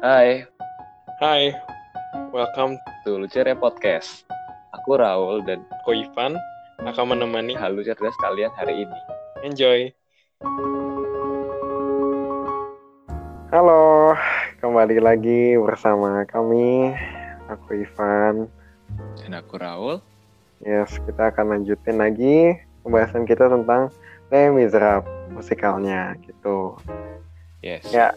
Hai, Hai, welcome to Lucere Podcast. Aku Raul dan to Ivan akan menemani. halo cerdas kalian hari ini. Enjoy. Halo, kembali lagi bersama kami. Aku Ivan. Dan aku Raul. Yes, kita akan lanjutin lagi pembahasan kita tentang Les Miserables musikalnya gitu. Yes. Ya,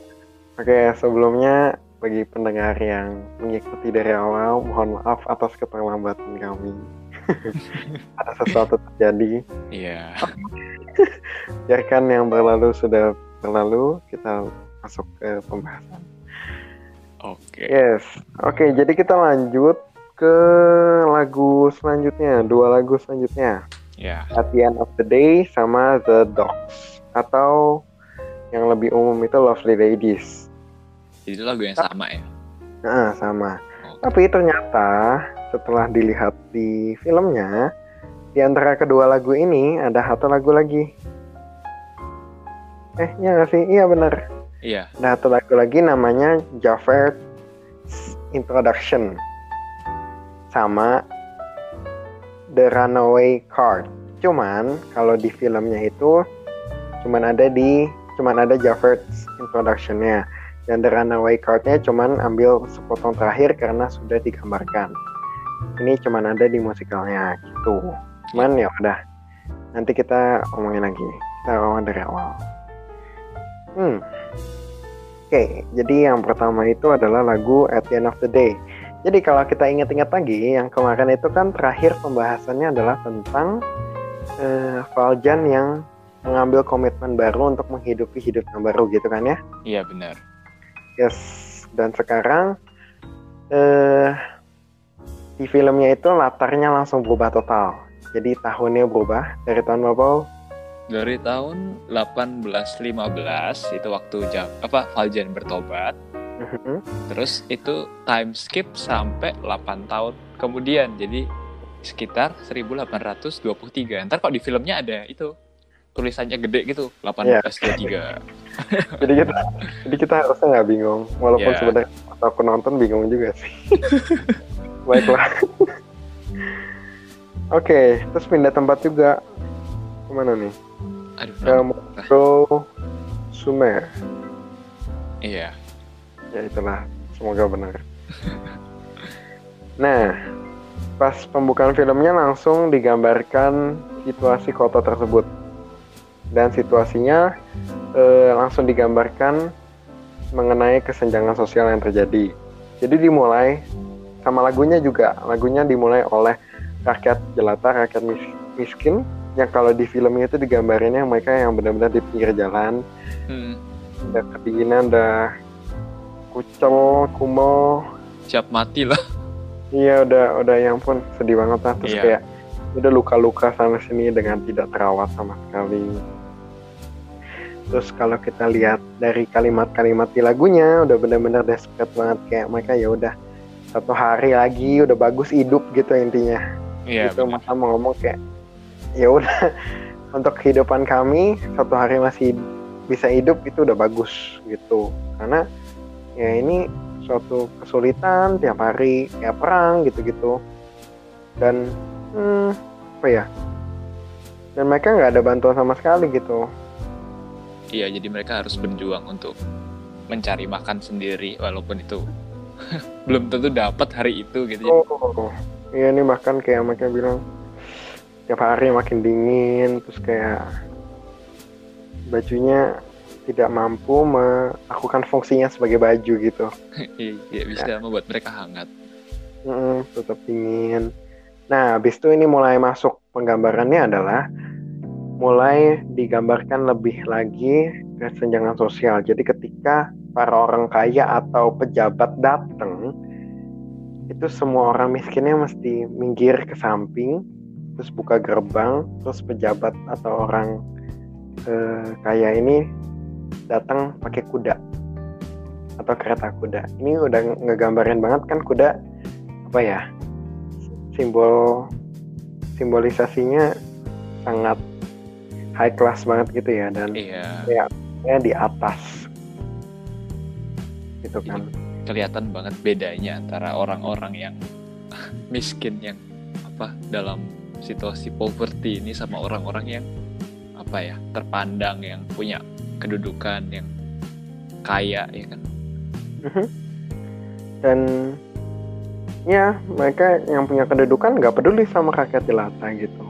oke sebelumnya bagi pendengar yang mengikuti dari awal, mohon maaf atas keterlambatan kami. Ada sesuatu terjadi. Iya. Biarkan yang berlalu sudah berlalu, kita masuk ke pembahasan. Oke. Yes, oke jadi kita lanjut ke lagu selanjutnya, dua lagu selanjutnya. Ya. At the End of the Day sama The Dogs atau yang lebih umum itu Lovely Ladies. Jadi itu lagu yang sama ya. Nah, sama. Oke. Tapi ternyata setelah dilihat di filmnya, di antara kedua lagu ini ada satu lagu lagi. Eh, iya nggak sih? Iya bener. Iya. Ada satu lagu lagi namanya Javert Introduction sama The Runaway Card. Cuman kalau di filmnya itu cuman ada di cuman ada Javert's Introduction-nya dan The Runaway Card-nya cuman ambil sepotong terakhir karena sudah digambarkan. Ini cuman ada di musikalnya gitu. Cuman ya udah. Nanti kita omongin lagi. Kita omongin dari awal. Hmm. Oke, jadi yang pertama itu adalah lagu At the End of the Day. Jadi kalau kita ingat-ingat lagi, yang kemarin itu kan terakhir pembahasannya adalah tentang eh, Valjan yang mengambil komitmen baru untuk menghidupi hidup yang baru gitu kan ya. Iya benar. Yes, dan sekarang eh di filmnya itu latarnya langsung berubah total. Jadi tahunnya berubah dari tahun berapa? Dari tahun 1815 itu waktu jam apa Valjan bertobat. Mhm. Terus itu time skip sampai 8 tahun kemudian. Jadi sekitar 1823. Ntar kok di filmnya ada itu tulisannya gede gitu 1823. Jadi kita, jadi kita harusnya nggak bingung, walaupun Ya. sebenarnya aku nonton bingung juga sih. Baiklah. Oke, terus pindah tempat juga. Ke mana nih? Aduh. Ke Moscow, Sumer. Iya. Ya itulah, semoga benar. Nah, pas pembukaan filmnya langsung digambarkan situasi kota tersebut. Dan situasinya eh, langsung digambarkan mengenai kesenjangan sosial yang terjadi. Jadi dimulai sama lagunya juga. Lagunya dimulai oleh rakyat jelata, rakyat mis- miskin yang kalau di filmnya itu digambarinnya mereka yang benar-benar di pinggir jalan, Hmm. udah kedinginan, udah kucel, kumel, Siap mati lah. Iya udah udah yang pun sedih banget lah terus Iya. kayak udah luka-luka sana sini dengan tidak terawat sama sekali. Terus kalau kita lihat dari kalimat-kalimat di lagunya udah bener-bener desperate banget kayak mereka ya udah satu hari lagi udah bagus hidup gitu intinya. Iya. gitu masa mau ngomong kayak ya udah untuk kehidupan kami satu hari masih bisa hidup itu udah bagus gitu karena ya ini suatu kesulitan tiap hari kayak perang gitu-gitu dan hmm, apa ya dan mereka nggak ada bantuan sama sekali gitu Iya, jadi mereka harus berjuang untuk mencari makan sendiri walaupun itu belum tentu dapat hari itu gitu. Jadi, oh iya ini bahkan kayak mereka bilang tiap hari makin dingin terus kayak bajunya tidak mampu melakukan fungsinya sebagai baju gitu iya, bisa membuat mereka hangat. Mm, tetap dingin nah habis itu ini mulai masuk penggambarannya adalah mulai digambarkan lebih lagi kesenjangan sosial. Jadi ketika para orang kaya atau pejabat datang itu semua orang miskinnya mesti minggir ke samping terus buka gerbang terus pejabat atau orang eh, kaya ini datang pakai kuda atau kereta kuda. Ini udah ngegambarin banget kan kuda apa ya simbol simbolisasinya sangat high class banget gitu ya dan Iya. ya di atas. Gitu kan. Kelihatan banget bedanya antara orang-orang yang miskin yang apa dalam situasi poverty ini sama orang-orang yang apa ya terpandang yang punya kedudukan yang kaya ya kan? Mhm. dan ya mereka yang punya kedudukan nggak peduli sama rakyat jelata gitu.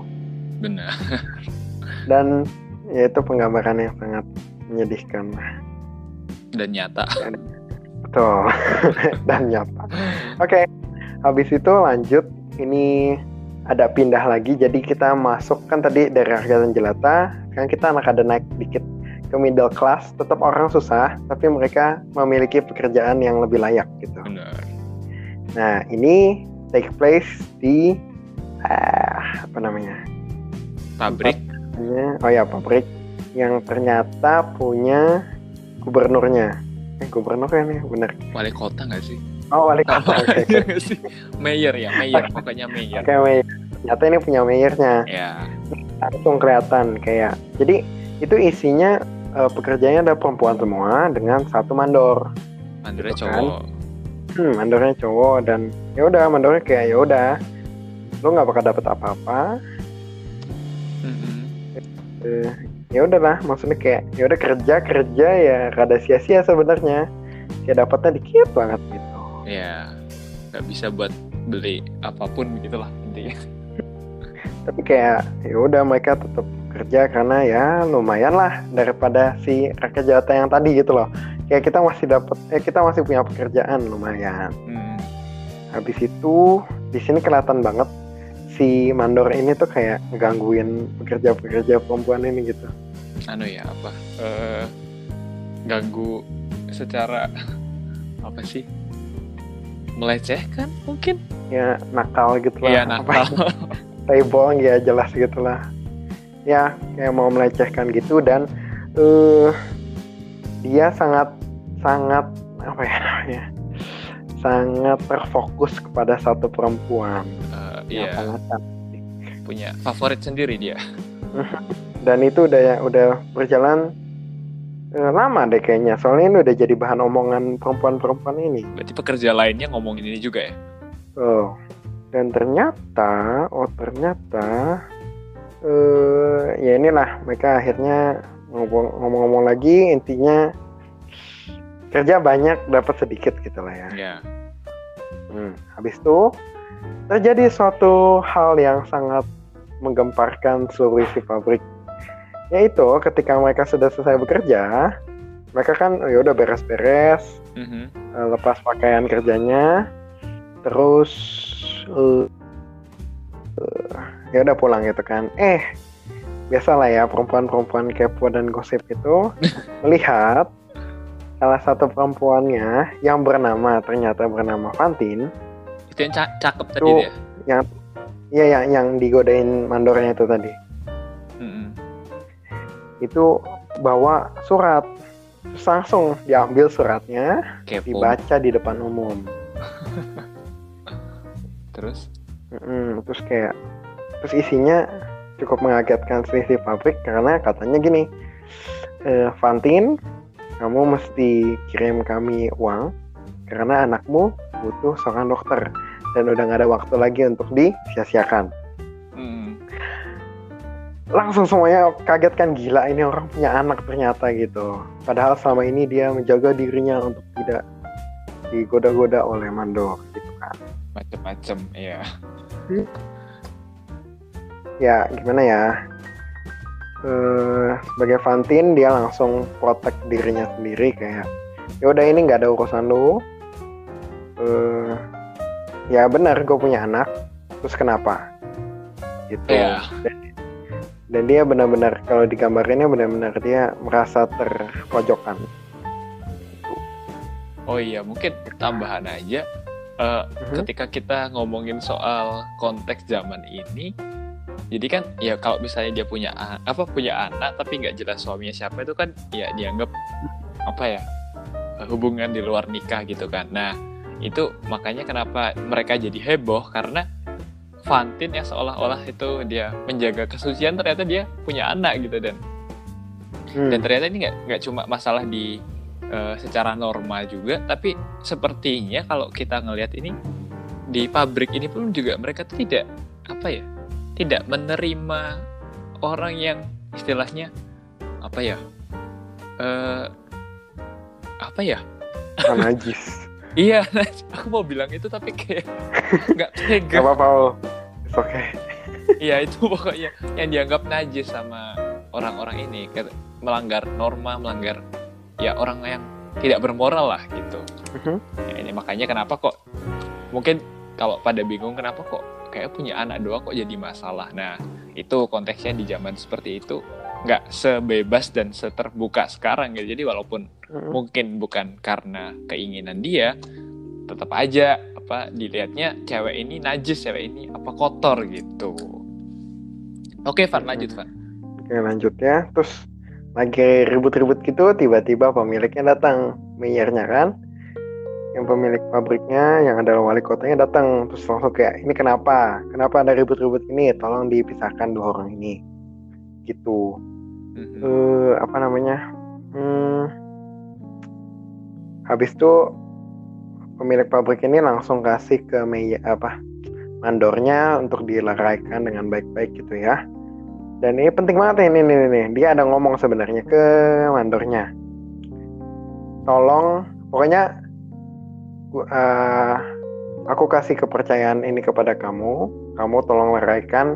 Benar dan ya itu penggambaran yang sangat menyedihkan. Dan nyata. Betul. Dan nyata. Oke habis itu lanjut. Ini ada pindah lagi. Jadi kita masuk kan tadi dari rakyat jelata kan kita anak ada naik dikit ke middle class. Tetap orang susah tapi mereka memiliki pekerjaan yang lebih layak gitu. Benar. Nah ini take place di ah, apa namanya? Pabrik Namanya- oh ya pabrik yang ternyata punya gubernurnya. Eh gubernur kan ya bener. Wali kota nggak sih? Oh wali kota Iya oke nggak sih mayor ya mayor pokoknya mayor. Oke, mayor. ternyata ini punya mayornya. Ya langsung kelihatan kayak jadi itu isinya eh, pekerjaannya ada perempuan semua dengan satu mandor. Mandornya Gitu kan. cowok. Hmm, mandornya cowok dan ya udah mandornya kayak ya udah. Lo nggak bakal dapet apa-apa. Mm-mm. Eh, ya udahlah maksudnya kayak ya udah kerja kerja ya rada sia-sia sebenarnya. Kayak dapatnya dikit banget gitu. Ya nggak bisa buat beli apa pun gitulah intinya. Tapi kayak ya udah mereka tetap kerja karena ya lumayan lah daripada si rakyat jelata yang tadi gitu loh. Kayak kita masih dapat eh kita masih punya pekerjaan lumayan. Hmm, habis itu di sini kelihatan banget si mandor ini tuh kayak ngegangguin pekerja-pekerja perempuan ini gitu. Anu ya apa? Eh, ganggu secara apa sih? Melecehkan mungkin? Ya nakal gitu lah. Iya Apa? Nakal ya, playboy ya jelas gitu lah. Ya kayak mau melecehkan gitu dan eh dia sangat sangat apa ya namanya? Sangat terfokus kepada satu perempuan Iya. Punya favorit sendiri dia. Dan itu udah ya udah berjalan eh, lama deh kayaknya. Soalnya ini udah jadi bahan omongan perempuan-perempuan ini. Berarti pekerja lainnya ngomongin ini juga ya? Oh. Dan ternyata oh ternyata eh ya inilah mereka akhirnya ngomong- ngomong-ngomong lagi intinya kerja banyak dapat sedikit gitu lah ya. Ya Hmm, habis itu terjadi suatu hal yang sangat menggemparkan seluruh isi pabrik. Yaitu ketika mereka sudah selesai bekerja, mereka kan oh, ya udah beres-beres, Mhm. eh, lepas pakaian kerjanya, terus eh, ya udah pulang gitu kan. Eh, biasalah ya perempuan-perempuan kepo dan gosip itu melihat salah satu perempuannya yang bernama ternyata bernama Fantin itu yang ca- cakep tadi Tuh. dia Iya yang yang digodain mandornya itu tadi. Mhm. Itu bawa surat. Terus langsung diambil suratnya, kepo dibaca di depan umum. terus Mm-mm, terus kayak terus isinya cukup mengagetkan selisih pabrik karena katanya gini, e, Fantin, kamu mesti kirim kami uang karena anakmu butuh seorang dokter dan udah nggak ada waktu lagi untuk disia-siakan. Mhm. langsung semuanya kaget kan gila ini orang punya anak ternyata gitu. Padahal selama ini dia menjaga dirinya untuk tidak digoda-goda oleh mandor gitu kan. Macem-macem ya ya gimana ya? Eh sebagai Fantin dia langsung protect dirinya sendiri kayak ya udah ini nggak ada urusan lu. Eh ya benar gue punya anak terus kenapa gitu Iya. dan, dan dia benar-benar kalau digambarinnya benar-benar dia merasa terpojokkan oh iya mungkin tambahan aja eh, Mhm. ketika kita ngomongin soal konteks zaman ini jadi kan ya kalau misalnya dia punya apa punya anak tapi nggak jelas suaminya siapa itu kan ya dianggap apa ya hubungan di luar nikah gitu kan nah itu makanya kenapa mereka jadi heboh karena Fantin yang seolah-olah itu dia menjaga kesucian ternyata dia punya anak gitu dan. Hmm, dan ternyata ini nggak nggak cuma masalah di uh, secara normal juga tapi sepertinya kalau kita ngelihat ini di pabrik ini pun juga mereka tuh tidak apa ya tidak menerima orang yang istilahnya apa ya uh, apa ya? Najis iya aku mau bilang itu tapi kayak nggak tega. Nggak apa-apa oke okay. iya itu pokoknya yang dianggap najis sama orang-orang ini melanggar norma melanggar ya orang yang tidak bermoral lah gitu. Uh-huh. ya, ini makanya kenapa kok mungkin kalau pada bingung kenapa kok kayak punya anak doa kok jadi masalah. Nah itu konteksnya di zaman seperti itu nggak sebebas dan seterbuka sekarang gitu. Jadi walaupun uh-huh. mungkin bukan karena keinginan dia tetap aja apa dilihatnya cewek ini najis cewek ini apa kotor gitu. Oke Van lanjut Van. Oke lanjut ya. Terus lagi ribut-ribut gitu tiba-tiba pemiliknya datang. Mayornya kan? Yang pemilik pabriknya yang adalah wali kotanya datang. Terus langsung kayak ini kenapa? Kenapa ada ribut-ribut ini? Tolong dipisahkan dua orang ini. Gitu uh, apa namanya? Hmm, habis itu pemilik pabrik ini langsung kasih ke meja apa mandornya untuk dileraikan dengan baik-baik gitu ya. Dan ini penting banget ini nih, nih, dia ada ngomong sebenarnya ke mandornya. Tolong pokoknya uh, aku kasih kepercayaan ini kepada kamu. Kamu tolong leraikan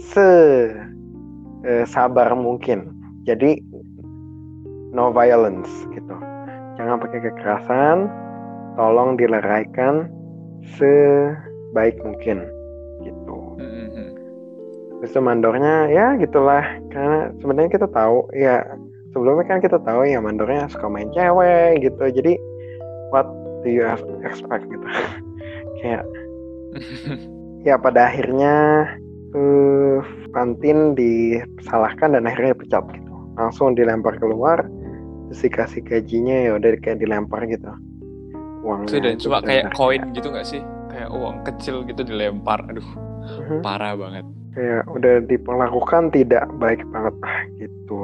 se uh, sabar mungkin. Jadi no violence gitu. Jangan pakai kekerasan tolong dileraikan sebaik mungkin Terus mandornya ya gitulah. Karena sebenarnya kita tahu ya sebelumnya kan kita tahu ya mandornya suka main cewek gitu. Jadi what do you expect gitu. Kayak ya pada akhirnya uh, kantin disalahkan dan akhirnya pecat gitu. Langsung dilempar keluar terus dikasih gajinya ya udah kayak dilempar gitu. Uang dan cuma kayak koin gitu nggak sih? Kayak uang kecil gitu dilempar. Aduh uh-huh. parah banget. Ya udah diperlakukan tidak baik banget lah gitu.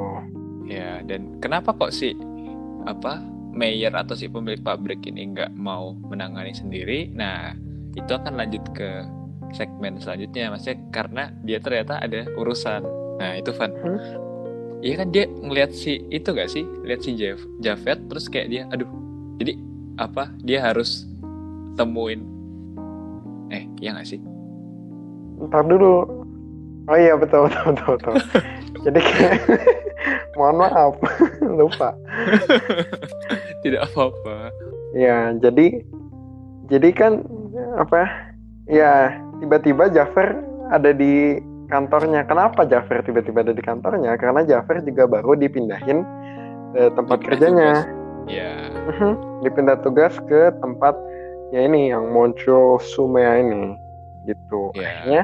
Ya dan kenapa kok sih apa mayor atau si pemilik pabrik ini nggak mau menangani sendiri? Nah itu akan lanjut ke segmen selanjutnya maksudnya karena dia ternyata ada urusan nah itu Van hmm? Iya kan dia ngeliat si itu gak sih lihat si Jeff Javed terus kayak dia aduh jadi apa dia harus temuin eh ya gak sih ntar dulu Oh iya betul betul betul. betul. Jadi kayak mohon maaf lupa. Tidak apa-apa. Ya jadi jadi kan apa? Ya tiba-tiba Jafar ada di kantornya. Kenapa Jafar tiba-tiba ada di kantornya? Karena Jafar juga baru dipindahin ke tempat dipindah kerjanya. Ya. Yeah. Dipindah tugas ke tempat ya ini yang muncul Sumea ini gitu. Yeah. Akhirnya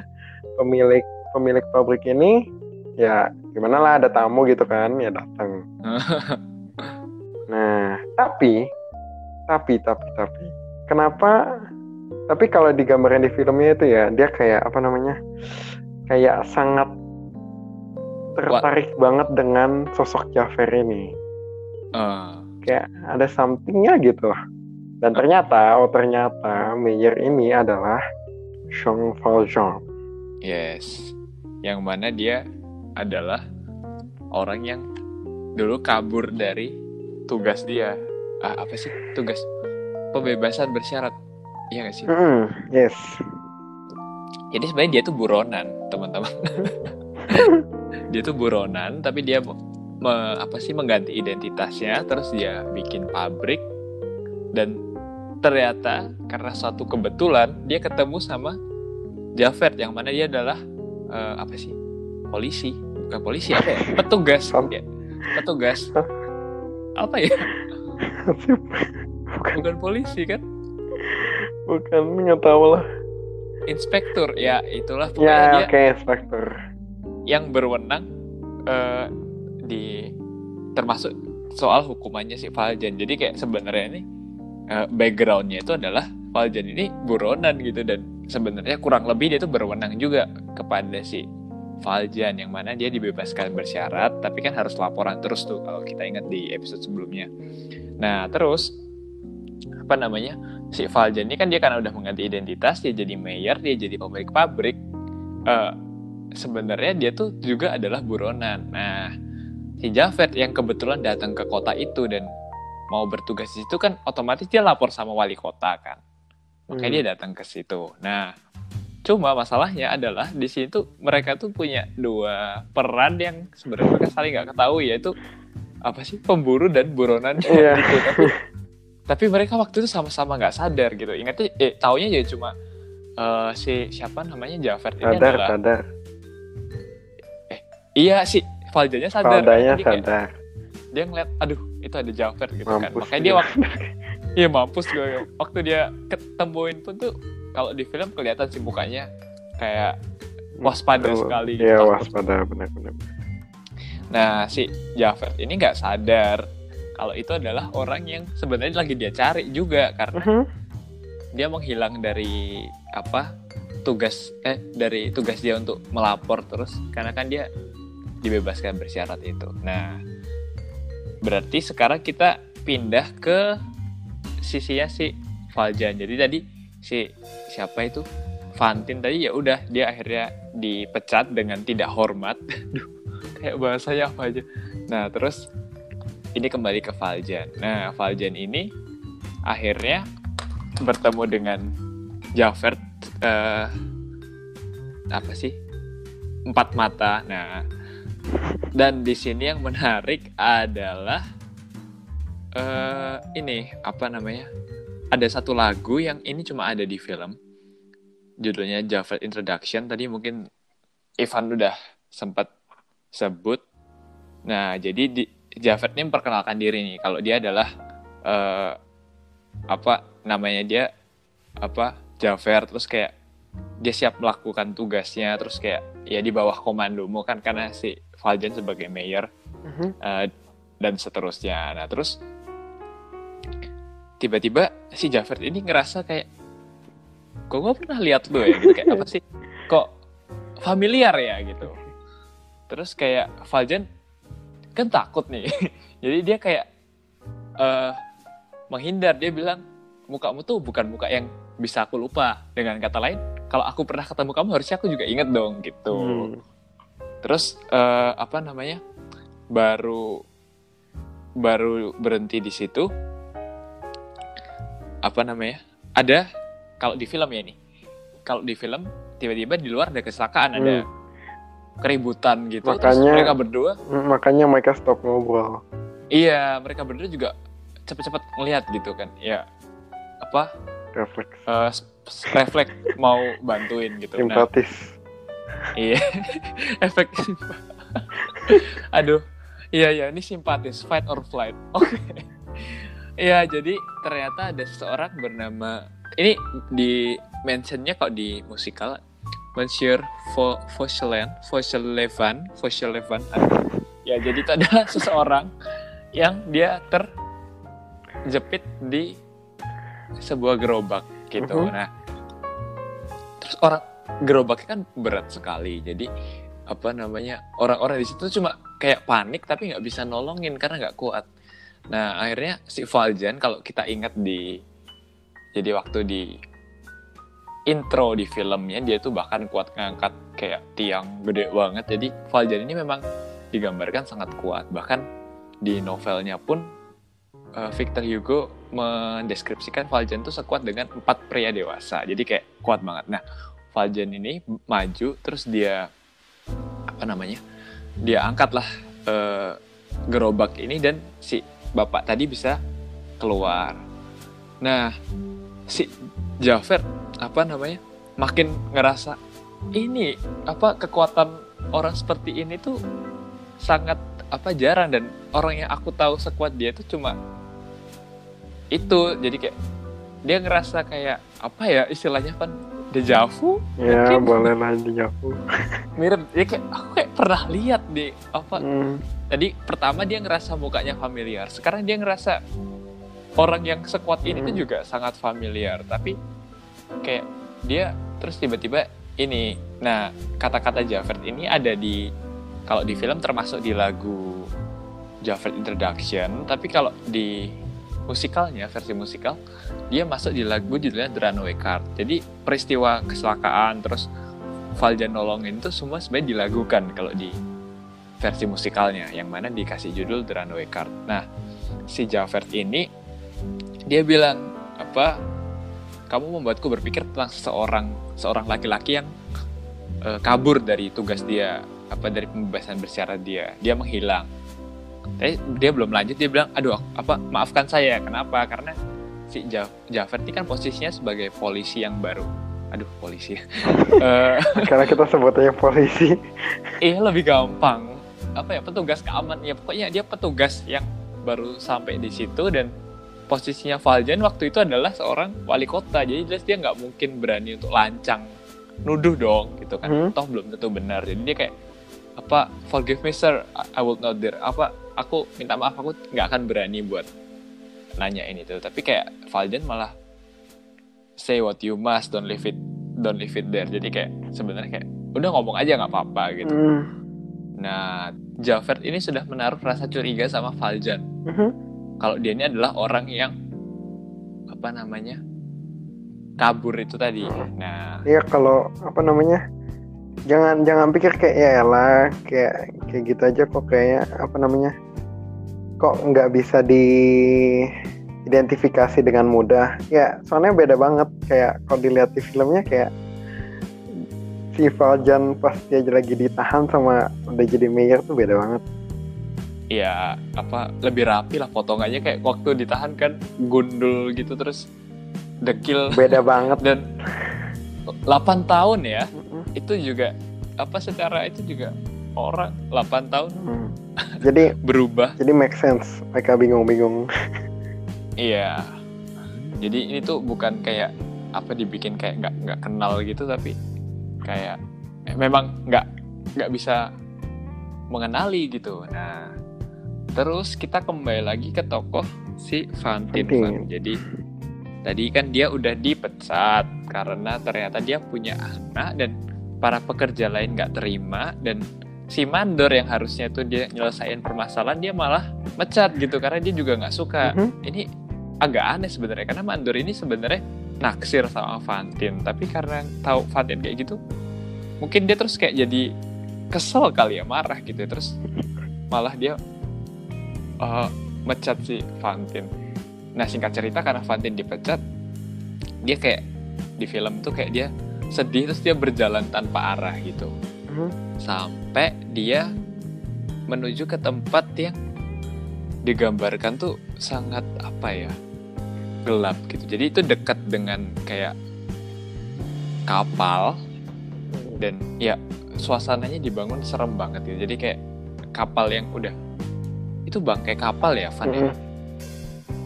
pemilik pemilik pabrik ini ya gimana lah ada tamu gitu kan ya datang nah tapi tapi tapi tapi kenapa tapi kalau digambarkan di filmnya itu ya dia kayak apa namanya kayak sangat tertarik What? banget dengan sosok Jafar ini. Uh. kayak ada somethingnya gitu. Dan ternyata oh ternyata Meyer ini adalah Jean Valjean. Yes. Yang mana dia adalah orang yang dulu kabur dari tugas dia. Ah, apa sih? Tugas. Pembebasan bersyarat iya gak sih? Mm, yes. Jadi sebenarnya dia tuh buronan teman-teman. Dia tuh buronan tapi dia me, apa sih mengganti identitasnya terus dia bikin pabrik dan ternyata karena suatu kebetulan dia ketemu sama Javert yang mana dia adalah uh, apa sih polisi. Bukan polisi apa ya? Petugas. Ya petugas. Apa ya? Bukan. bukan polisi kan bukan nggak tahu lah. Inspektur ya itulah pokoknya ya, dia okay, inspektur. yang berwenang uh, di termasuk soal hukumannya si Valjan. Jadi kayak sebenarnya ini uh, backgroundnya itu adalah Valjan ini buronan gitu dan sebenarnya kurang lebih dia tuh berwenang juga kepada si Valjan yang mana dia dibebaskan bersyarat tapi kan harus laporan terus tuh kalau kita ingat di episode sebelumnya. Nah terus apa namanya si Valjan ini kan dia karena udah mengganti identitas dia jadi mayor dia jadi pemilik pabrik. Uh, Sebenarnya dia tuh juga adalah buronan. Nah si Javed yang kebetulan datang ke kota itu dan mau bertugas di situ kan otomatis dia lapor sama wali kota kan. Makanya hmm. dia datang ke situ. Nah Cuma masalahnya adalah di sini tuh mereka tuh punya dua peran yang sebenarnya mereka saling nggak ketahui yaitu apa sih pemburu dan buronan yeah. gitu. Tapi, mereka waktu itu sama-sama nggak sadar gitu. Ingatnya eh taunya ya cuma uh, si siapa namanya Jafar ini sadar, adalah sadar. Eh iya sih Faljanya sadar. Faljanya sadar. dia ngeliat aduh itu ada Jafar gitu kan. Mampus kan. Makanya dia waktu Iya mampus gue waktu dia ketemuin pun tuh kalau di film kelihatan sih mukanya kayak waspada sekali. Iya gitu. waspada benar-benar. Nah si Jafet ini nggak sadar kalau itu adalah orang yang sebenarnya lagi dia cari juga karena uh -huh. dia menghilang dari apa tugas eh dari tugas dia untuk melapor terus karena kan dia dibebaskan bersyarat itu. Nah berarti sekarang kita pindah ke sisinya si Valjan. Jadi tadi si siapa itu Fantin tadi ya udah dia akhirnya dipecat dengan tidak hormat. Duh, kayak bahasanya apa aja. Nah, terus ini kembali ke Valjan. Nah, Valjan ini akhirnya bertemu dengan Javert uh, apa sih? Empat mata. Nah, dan di sini yang menarik adalah uh, ini apa namanya? ada satu lagu yang ini cuma ada di film judulnya Javert Introduction tadi mungkin Ivan udah sempat sebut nah jadi di, Javert ini memperkenalkan diri nih. Kalau dia adalah uh, apa namanya dia apa Javert. Terus kayak dia siap melakukan tugasnya. Terus kayak ya di bawah komandomu kan karena si Valjan sebagai mayor uh-huh. uh, dan seterusnya. Nah terus tiba-tiba si Jafar ini ngerasa kayak kok gue pernah lihat lo ya? Gitu. Kayak apa sih? Kok familiar ya? Gitu. Terus kayak Valjan kan takut nih jadi dia kayak uh, menghindar dia bilang mukamu tuh bukan muka yang bisa aku lupa dengan kata lain kalau aku pernah ketemu kamu harusnya aku juga inget dong gitu hmm. terus uh, apa namanya baru baru berhenti di situ apa namanya ada kalau di film ya ini kalau di film tiba-tiba di luar ada kecelakaan hmm. ada keributan gitu. Makanya Terus mereka berdua makanya mereka stop ngobrol. Iya mereka berdua juga cepet-cepet ngelihat gitu kan ya apa refleks. uh, refleks mau bantuin gitu. Nah, simpatis. nah, iya efek aduh iya iya ini simpatis fight or flight. Oke. Okay. Iya, jadi ternyata ada seseorang bernama ini di mentionnya kok di musikal Monsieur Fauchelevent, Fauchelevent, Fauchelevent. Ya, jadi itu adalah seseorang yang dia terjepit di sebuah gerobak gitu. Uh -huh. Nah, terus orang gerobaknya kan berat sekali. Jadi apa namanya orang-orang di situ cuma kayak panik tapi nggak bisa nolongin karena nggak kuat Nah akhirnya si Valjan kalau kita ingat di jadi waktu di intro di filmnya dia tuh bahkan kuat ngangkat kayak tiang gede banget. Jadi Valjan ini memang digambarkan sangat kuat. Bahkan di novelnya pun uh, Victor Hugo mendeskripsikan Valjan tuh sekuat dengan empat pria dewasa. Jadi kayak kuat banget. Nah Valjan ini maju terus dia apa namanya? Dia angkatlah uh, gerobak ini dan si bapak tadi bisa keluar. Nah, si Jafar apa namanya makin ngerasa ini apa kekuatan orang seperti ini tuh sangat apa jarang dan orang yang aku tahu sekuat dia itu cuma itu. Jadi kayak dia ngerasa kayak apa ya istilahnya kan dejavu ya mungkin. boleh lah dejavu mirip ya kayak aku kayak pernah lihat di apa. Hmm. Tadi pertama dia ngerasa mukanya familiar sekarang dia ngerasa orang yang sekuat ini hmm. tuh juga sangat familiar. Tapi kayak dia terus tiba-tiba ini. Nah kata-kata Javert ini ada di kalau di film termasuk di lagu Javert Introduction tapi kalau di musikalnya versi musikal dia masuk di lagu judulnya The Runaway jadi peristiwa kecelakaan terus Valjan nolongin itu semua sebenarnya dilagukan kalau di versi musikalnya yang mana dikasih judul The Runaway nah si Javert ini dia bilang apa kamu membuatku berpikir tentang seseorang seorang laki-laki yang uh, kabur dari tugas dia apa dari pembebasan bersyarat dia. Dia menghilang. Tapi dia belum lanjut dia bilang aduh apa maafkan saya kenapa? Karena si Jafar ini kan posisinya sebagai polisi yang baru. Aduh polisi. Uh, karena kita sebutnya polisi. Iya lebih gampang. Apa ya petugas keamanan. Ya pokoknya dia petugas yang baru sampai di situ dan posisinya Valjan waktu itu adalah seorang wali kota. Jadi jelas dia nggak mungkin berani untuk lancang nuduh dong gitu kan. Hmm. toh belum tentu benar. Jadi dia kayak apa forgive me sir. I will not dare. Apa aku minta maaf aku nggak akan berani buat nanya ini tuh tapi kayak Valjan malah say what you must don't leave it don't leave it there. Jadi kayak sebenarnya kayak udah ngomong aja nggak apa-apa gitu. Hmm. nah Javert ini sudah menaruh rasa curiga sama Valjan mm -hmm kalau dia ini adalah orang yang apa namanya kabur itu tadi. Nah, iya kalau apa namanya jangan jangan pikir kayak ya lah kayak kayak gitu aja kok kayaknya apa namanya kok nggak bisa di identifikasi dengan mudah. Ya soalnya beda banget kayak kalau dilihat di filmnya kayak si Valjan pas dia lagi ditahan sama udah jadi mayor tuh beda banget ya apa lebih rapi lah potongannya. Kayak waktu ditahan kan gundul gitu terus dekil. Beda banget. Dan 8 tahun ya mm-hmm. itu juga apa secara itu juga orang 8 tahun. Mm. jadi berubah. jadi make sense. Mereka bingung-bingung. Iya. Jadi ini tuh bukan kayak apa dibikin kayak nggak nggak kenal gitu tapi kayak eh, memang nggak nggak bisa mengenali gitu. Nah Terus kita kembali lagi ke tokoh si Fantin. Van. Jadi tadi kan dia udah dipecat karena ternyata dia punya anak dan para pekerja lain nggak terima dan si mandor yang harusnya tuh dia nyelesain permasalahan dia malah mecat gitu karena dia juga nggak suka. Mm -hmm. Ini agak aneh sebenarnya karena mandor ini sebenarnya naksir sama Fantin tapi karena tahu Fantin kayak gitu mungkin dia terus kayak jadi kesel kali ya marah gitu terus malah dia uh, mecat si Fantin. Nah singkat cerita karena Fantin dipecat, dia kayak di film tuh kayak dia sedih terus dia berjalan tanpa arah gitu. Hmm. Sampai dia menuju ke tempat yang digambarkan tuh sangat apa ya gelap gitu. Jadi itu dekat dengan kayak kapal dan ya suasananya dibangun serem banget gitu. Jadi kayak kapal yang udah itu bangkai kapal ya Van mm -hmm.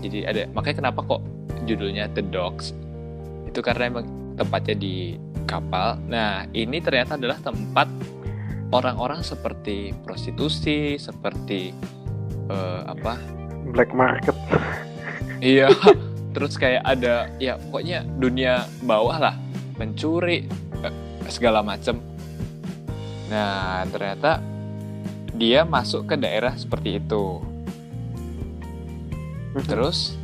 jadi ada makanya kenapa kok judulnya The Dogs? Itu karena emang tempatnya di kapal. Nah ini ternyata adalah tempat orang-orang seperti prostitusi seperti uh, apa? Black market. Iya terus kayak ada ya pokoknya dunia bawah lah. Mencuri eh, segala macem. Nah ternyata dia masuk ke daerah seperti itu. Mhm. Terus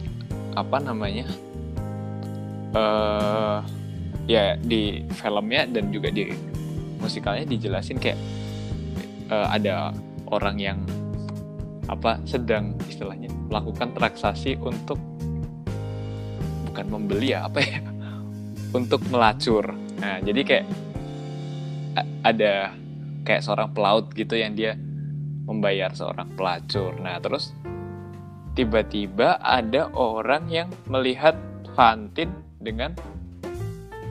apa namanya? Uh, ya di filmnya dan juga di musikalnya dijelasin kayak uh, ada orang yang apa sedang istilahnya melakukan transaksi untuk bukan membeli ya apa ya untuk melacur. Nah jadi kayak ada kayak seorang pelaut gitu yang dia membayar seorang pelacur. Nah, terus tiba-tiba ada orang yang melihat Fantin dengan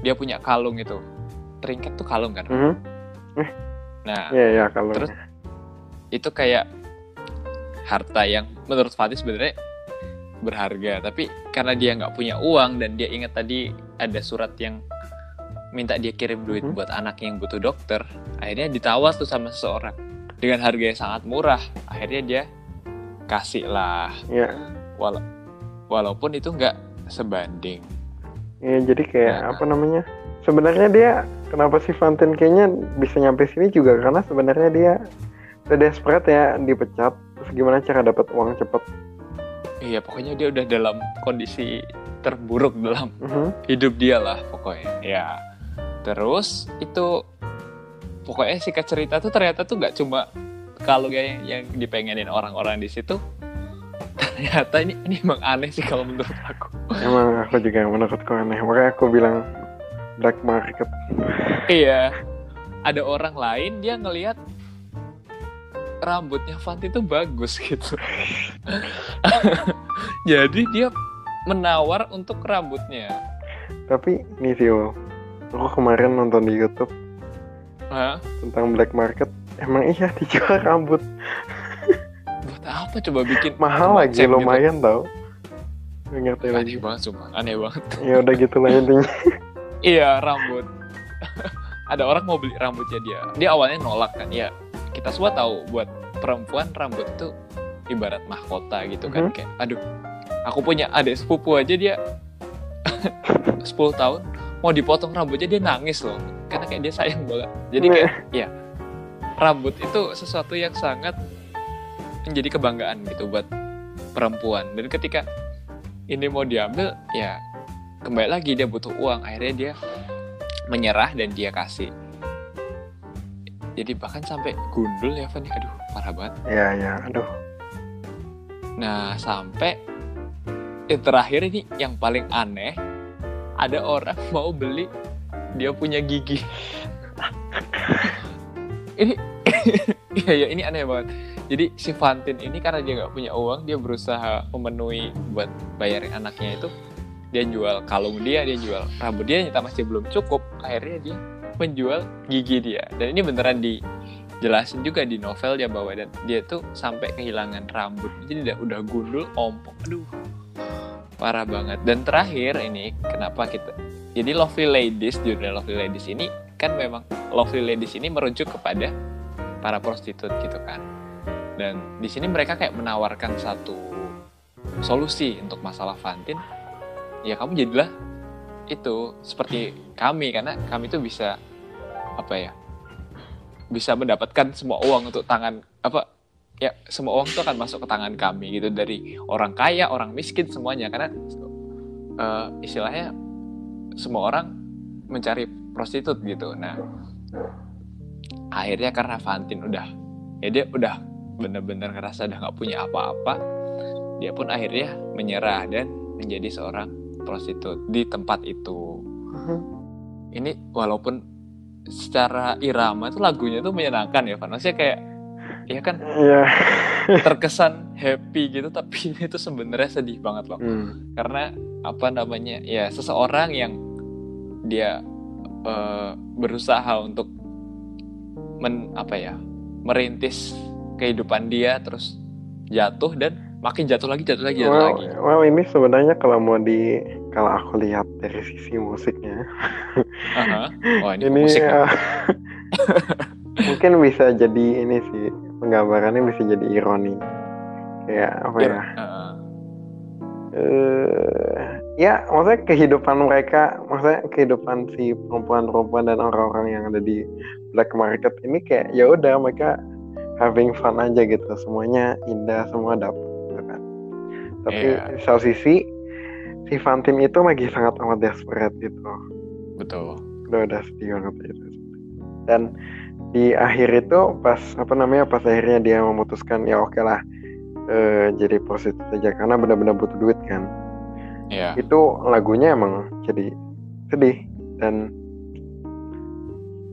dia punya kalung itu. Trinket tuh kalung kan? Mm -hmm. Nah, yeah, yeah, kalung. terus itu kayak harta yang menurut Fantin sebenarnya berharga, tapi karena dia nggak punya uang dan dia ingat tadi ada surat yang minta dia kirim duit hmm? buat anak yang butuh dokter, akhirnya ditawar tuh sama seseorang dengan harga yang sangat murah akhirnya dia kasih lah. Ya. Wala walaupun itu nggak sebanding. Ya jadi kayak nah, apa namanya? Sebenarnya dia kenapa si Fantin kayaknya bisa nyampe sini juga? Karena sebenarnya dia udah desperate ya dipecat. Terus gimana cara dapat uang cepet? Iya pokoknya dia udah dalam kondisi terburuk dalam Mhm. hidup dia lah pokoknya. Ya terus itu pokoknya singkat cerita tuh ternyata tuh nggak cuma kalau kayak yang dipengenin orang-orang di situ ternyata ini ini emang aneh sih kalau menurut aku. Emang aku juga menurutku aneh. Makanya aku bilang black market. Iya. Ada orang lain dia ngelihat rambutnya Fanti itu bagus gitu. Jadi dia menawar untuk rambutnya. Tapi ini sih aku kemarin nonton di YouTube Hah? tentang black market emang iya dijual rambut buat apa coba bikin mahal lagi gitu? lumayan tau Nggak ngerti lagi banget sumpah aneh banget ya udah gitu lah intinya Iya rambut. Ada orang mau beli rambutnya dia. Dia awalnya nolak kan. Ya kita semua tahu buat perempuan rambut itu ibarat mahkota gitu kan. Mhm. Kayak aduh, aku punya adik sepupu aja dia 10 tahun mau dipotong rambutnya dia nangis loh. Karena kayak dia sayang banget. Jadi kayak ya rambut itu sesuatu yang sangat menjadi kebanggaan gitu buat perempuan. Dan ketika ini mau diambil ya kembali lagi dia butuh uang. Akhirnya dia menyerah dan dia kasih. Jadi bahkan sampai gundul ya Van aduh parah banget. Ya ya aduh. Nah sampai eh, terakhir ini yang paling aneh ada orang mau beli dia punya gigi. Ini iya ya ini aneh banget. Jadi si Fantin ini karena dia nggak punya uang dia berusaha memenuhi buat bayarin anaknya itu dia jual kalung dia dia jual rambut dia ternyata masih belum cukup akhirnya dia menjual gigi dia. Dan ini beneran dijelasin juga di novel dia bawa dan dia tuh sampai kehilangan rambut. Jadi udah udah gundul ompong. Aduh parah banget. Dan terakhir ini kenapa kita jadi Lovely Ladies judul Lovely Ladies ini kan memang Lovely Ladies ini merujuk kepada para prostitut gitu kan. Dan di sini mereka kayak menawarkan satu solusi untuk masalah Fantin. Ya kamu jadilah itu seperti kami karena kami tuh bisa apa ya bisa mendapatkan semua uang untuk tangan apa ya semua uang itu akan masuk ke tangan kami gitu. Dari orang kaya orang miskin semuanya. Karena eh, istilahnya semua orang mencari prostitut gitu. Nah akhirnya karena Fantin udah ya dia udah bener-bener ngerasa udah nggak punya apa-apa dia pun akhirnya menyerah dan menjadi seorang prostitut di tempat itu. Mhm. ini walaupun secara irama itu lagunya tuh menyenangkan ya Van. Maksudnya kayak ya kan Iya. terkesan happy gitu tapi itu sebenarnya sedih banget loh Hmm. karena apa namanya ya seseorang yang dia eh, berusaha untuk men apa ya merintis kehidupan dia terus jatuh dan makin jatuh lagi jatuh lagi jatuh Well, lagi well, ini sebenarnya kalau mau di kalau aku lihat dari sisi musiknya, Aha. wah ini, ini musik eh, mungkin bisa jadi ini sih penggambarannya bisa jadi ironi. Kayak apa ya? Heeh. eh ya maksudnya kehidupan mereka maksudnya kehidupan si perempuan-perempuan dan orang-orang yang ada di black market ini kayak ya udah mereka having fun aja gitu semuanya indah semua dapet gitu kan tapi Iya. di satu sisi si Fantin itu lagi sangat amat desperate gitu betul udah udah sedih banget itu dan di akhir itu pas apa namanya pas akhirnya dia memutuskan ya oke lah eh, jadi prostitut aja karena benar-benar butuh duit kan. Ya itu lagunya emang jadi sedih dan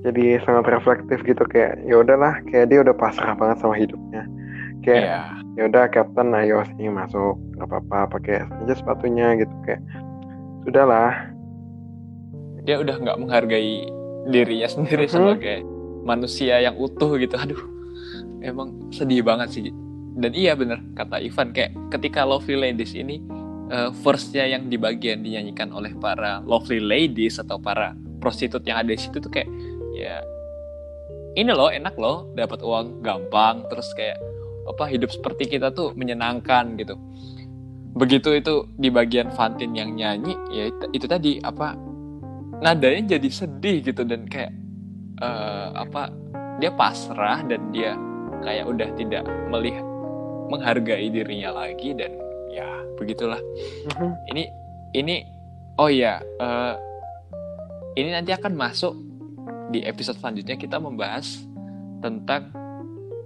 jadi sangat reflektif gitu kayak ya udahlah kayak dia udah pasrah banget sama hidupnya. Kayak ya ya udah Captain ayo sini masuk nggak apa-apa pakai aja sepatunya gitu kayak sudahlah. Dia udah nggak menghargai dirinya sendiri Mhm. sebagai manusia yang utuh gitu. Aduh emang sedih banget sih. Dan iya bener kata Ivan kayak ketika Lovely Ladies ini eh, verse-nya yang di bagian dinyanyikan oleh para lovely ladies atau para prostitut yang ada di situ tuh kayak ya ini loh enak loh dapat uang gampang terus kayak apa hidup seperti kita tuh menyenangkan gitu. Begitu itu di bagian Fantin yang nyanyi ya itu, itu tadi apa nadanya jadi sedih gitu dan kayak uh, apa dia pasrah dan dia kayak udah tidak melihat menghargai dirinya lagi dan ya begitulah. Mhm. ini ini oh ya eh, ini nanti akan masuk di episode selanjutnya kita membahas tentang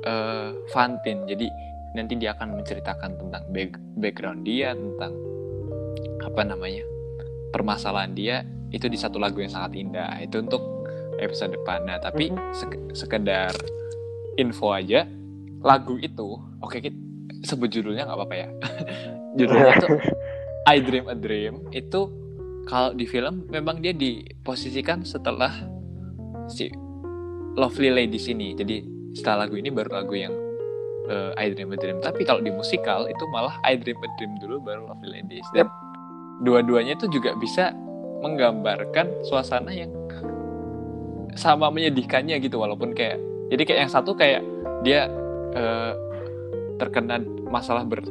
eh Fantin jadi nanti dia akan menceritakan tentang back- background dia tentang apa namanya permasalahan dia. Itu di satu lagu yang sangat indah. Itu untuk episode depan. Nah tapi Mhm. sek- sekedar info aja lagu itu oke kita sebut judulnya nggak apa-apa ya. Judulnya tuh I Dream a Dream. Itu kalau di film memang dia diposisikan setelah si Lovely Ladies ini jadi setelah lagu ini baru lagu yang eh, I Dream a Dream. Tapi kalau di musikal itu malah I Dream a Dream dulu baru Lovely Ladies dan dua-duanya itu juga bisa menggambarkan suasana yang sama menyedihkannya gitu walaupun kayak jadi kayak yang satu kayak dia eh, terkena masalah ber,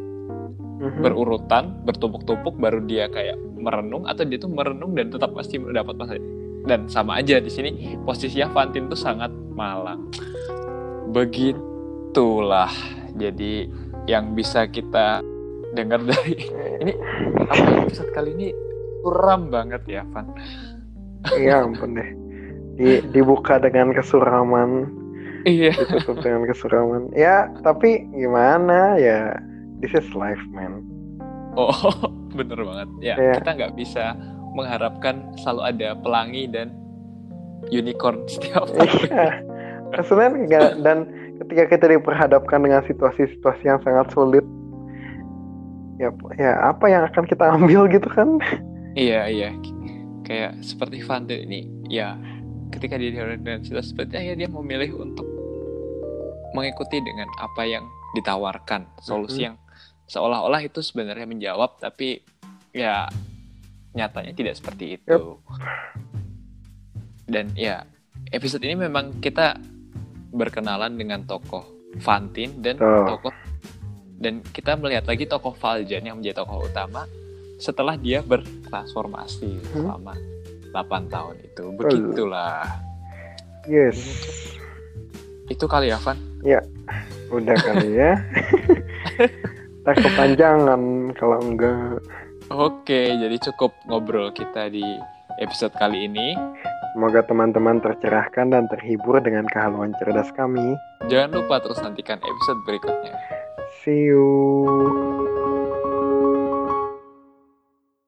Mhm. berurutan bertumpuk-tumpuk baru dia kayak merenung atau dia tuh merenung dan tetap pasti mendapat masalah. Dan sama aja di sini posisinya Fantin tuh sangat malang. Begitulah. Jadi yang bisa kita dengar dari ini apa episode kali ini? Suram banget ya Van. Iya ampun deh. Di, dibuka dengan kesuraman, iya ditutup dengan kesuraman. Ya, tapi gimana ya? This is life, man. oh bener banget ya Iya. kita nggak bisa mengharapkan selalu ada pelangi dan unicorn setiap Iya. Maksudnya nggak dan ketika kita diperhadapkan dengan situasi-situasi yang sangat sulit, ya, ya apa yang akan kita ambil gitu kan? Iya iya kayak seperti Fantin ini ya ketika dia situasi seperti itu, ya dia memilih untuk mengikuti dengan apa yang ditawarkan solusi Mhm. yang seolah-olah itu sebenarnya menjawab tapi ya nyatanya tidak seperti itu dan ya episode ini memang kita berkenalan dengan tokoh Fantin dan Betul. tokoh dan kita melihat lagi tokoh Valjan yang menjadi tokoh utama setelah dia bertransformasi Hmm. selama 8 tahun itu begitulah Yes, itu kali ya Van udah kali ya. Tak kepanjangan kalau enggak. oke jadi cukup ngobrol kita di episode kali ini Semoga teman-teman tercerahkan dan terhibur dengan kehaluan cerdas kami. jangan lupa terus nantikan episode berikutnya See you.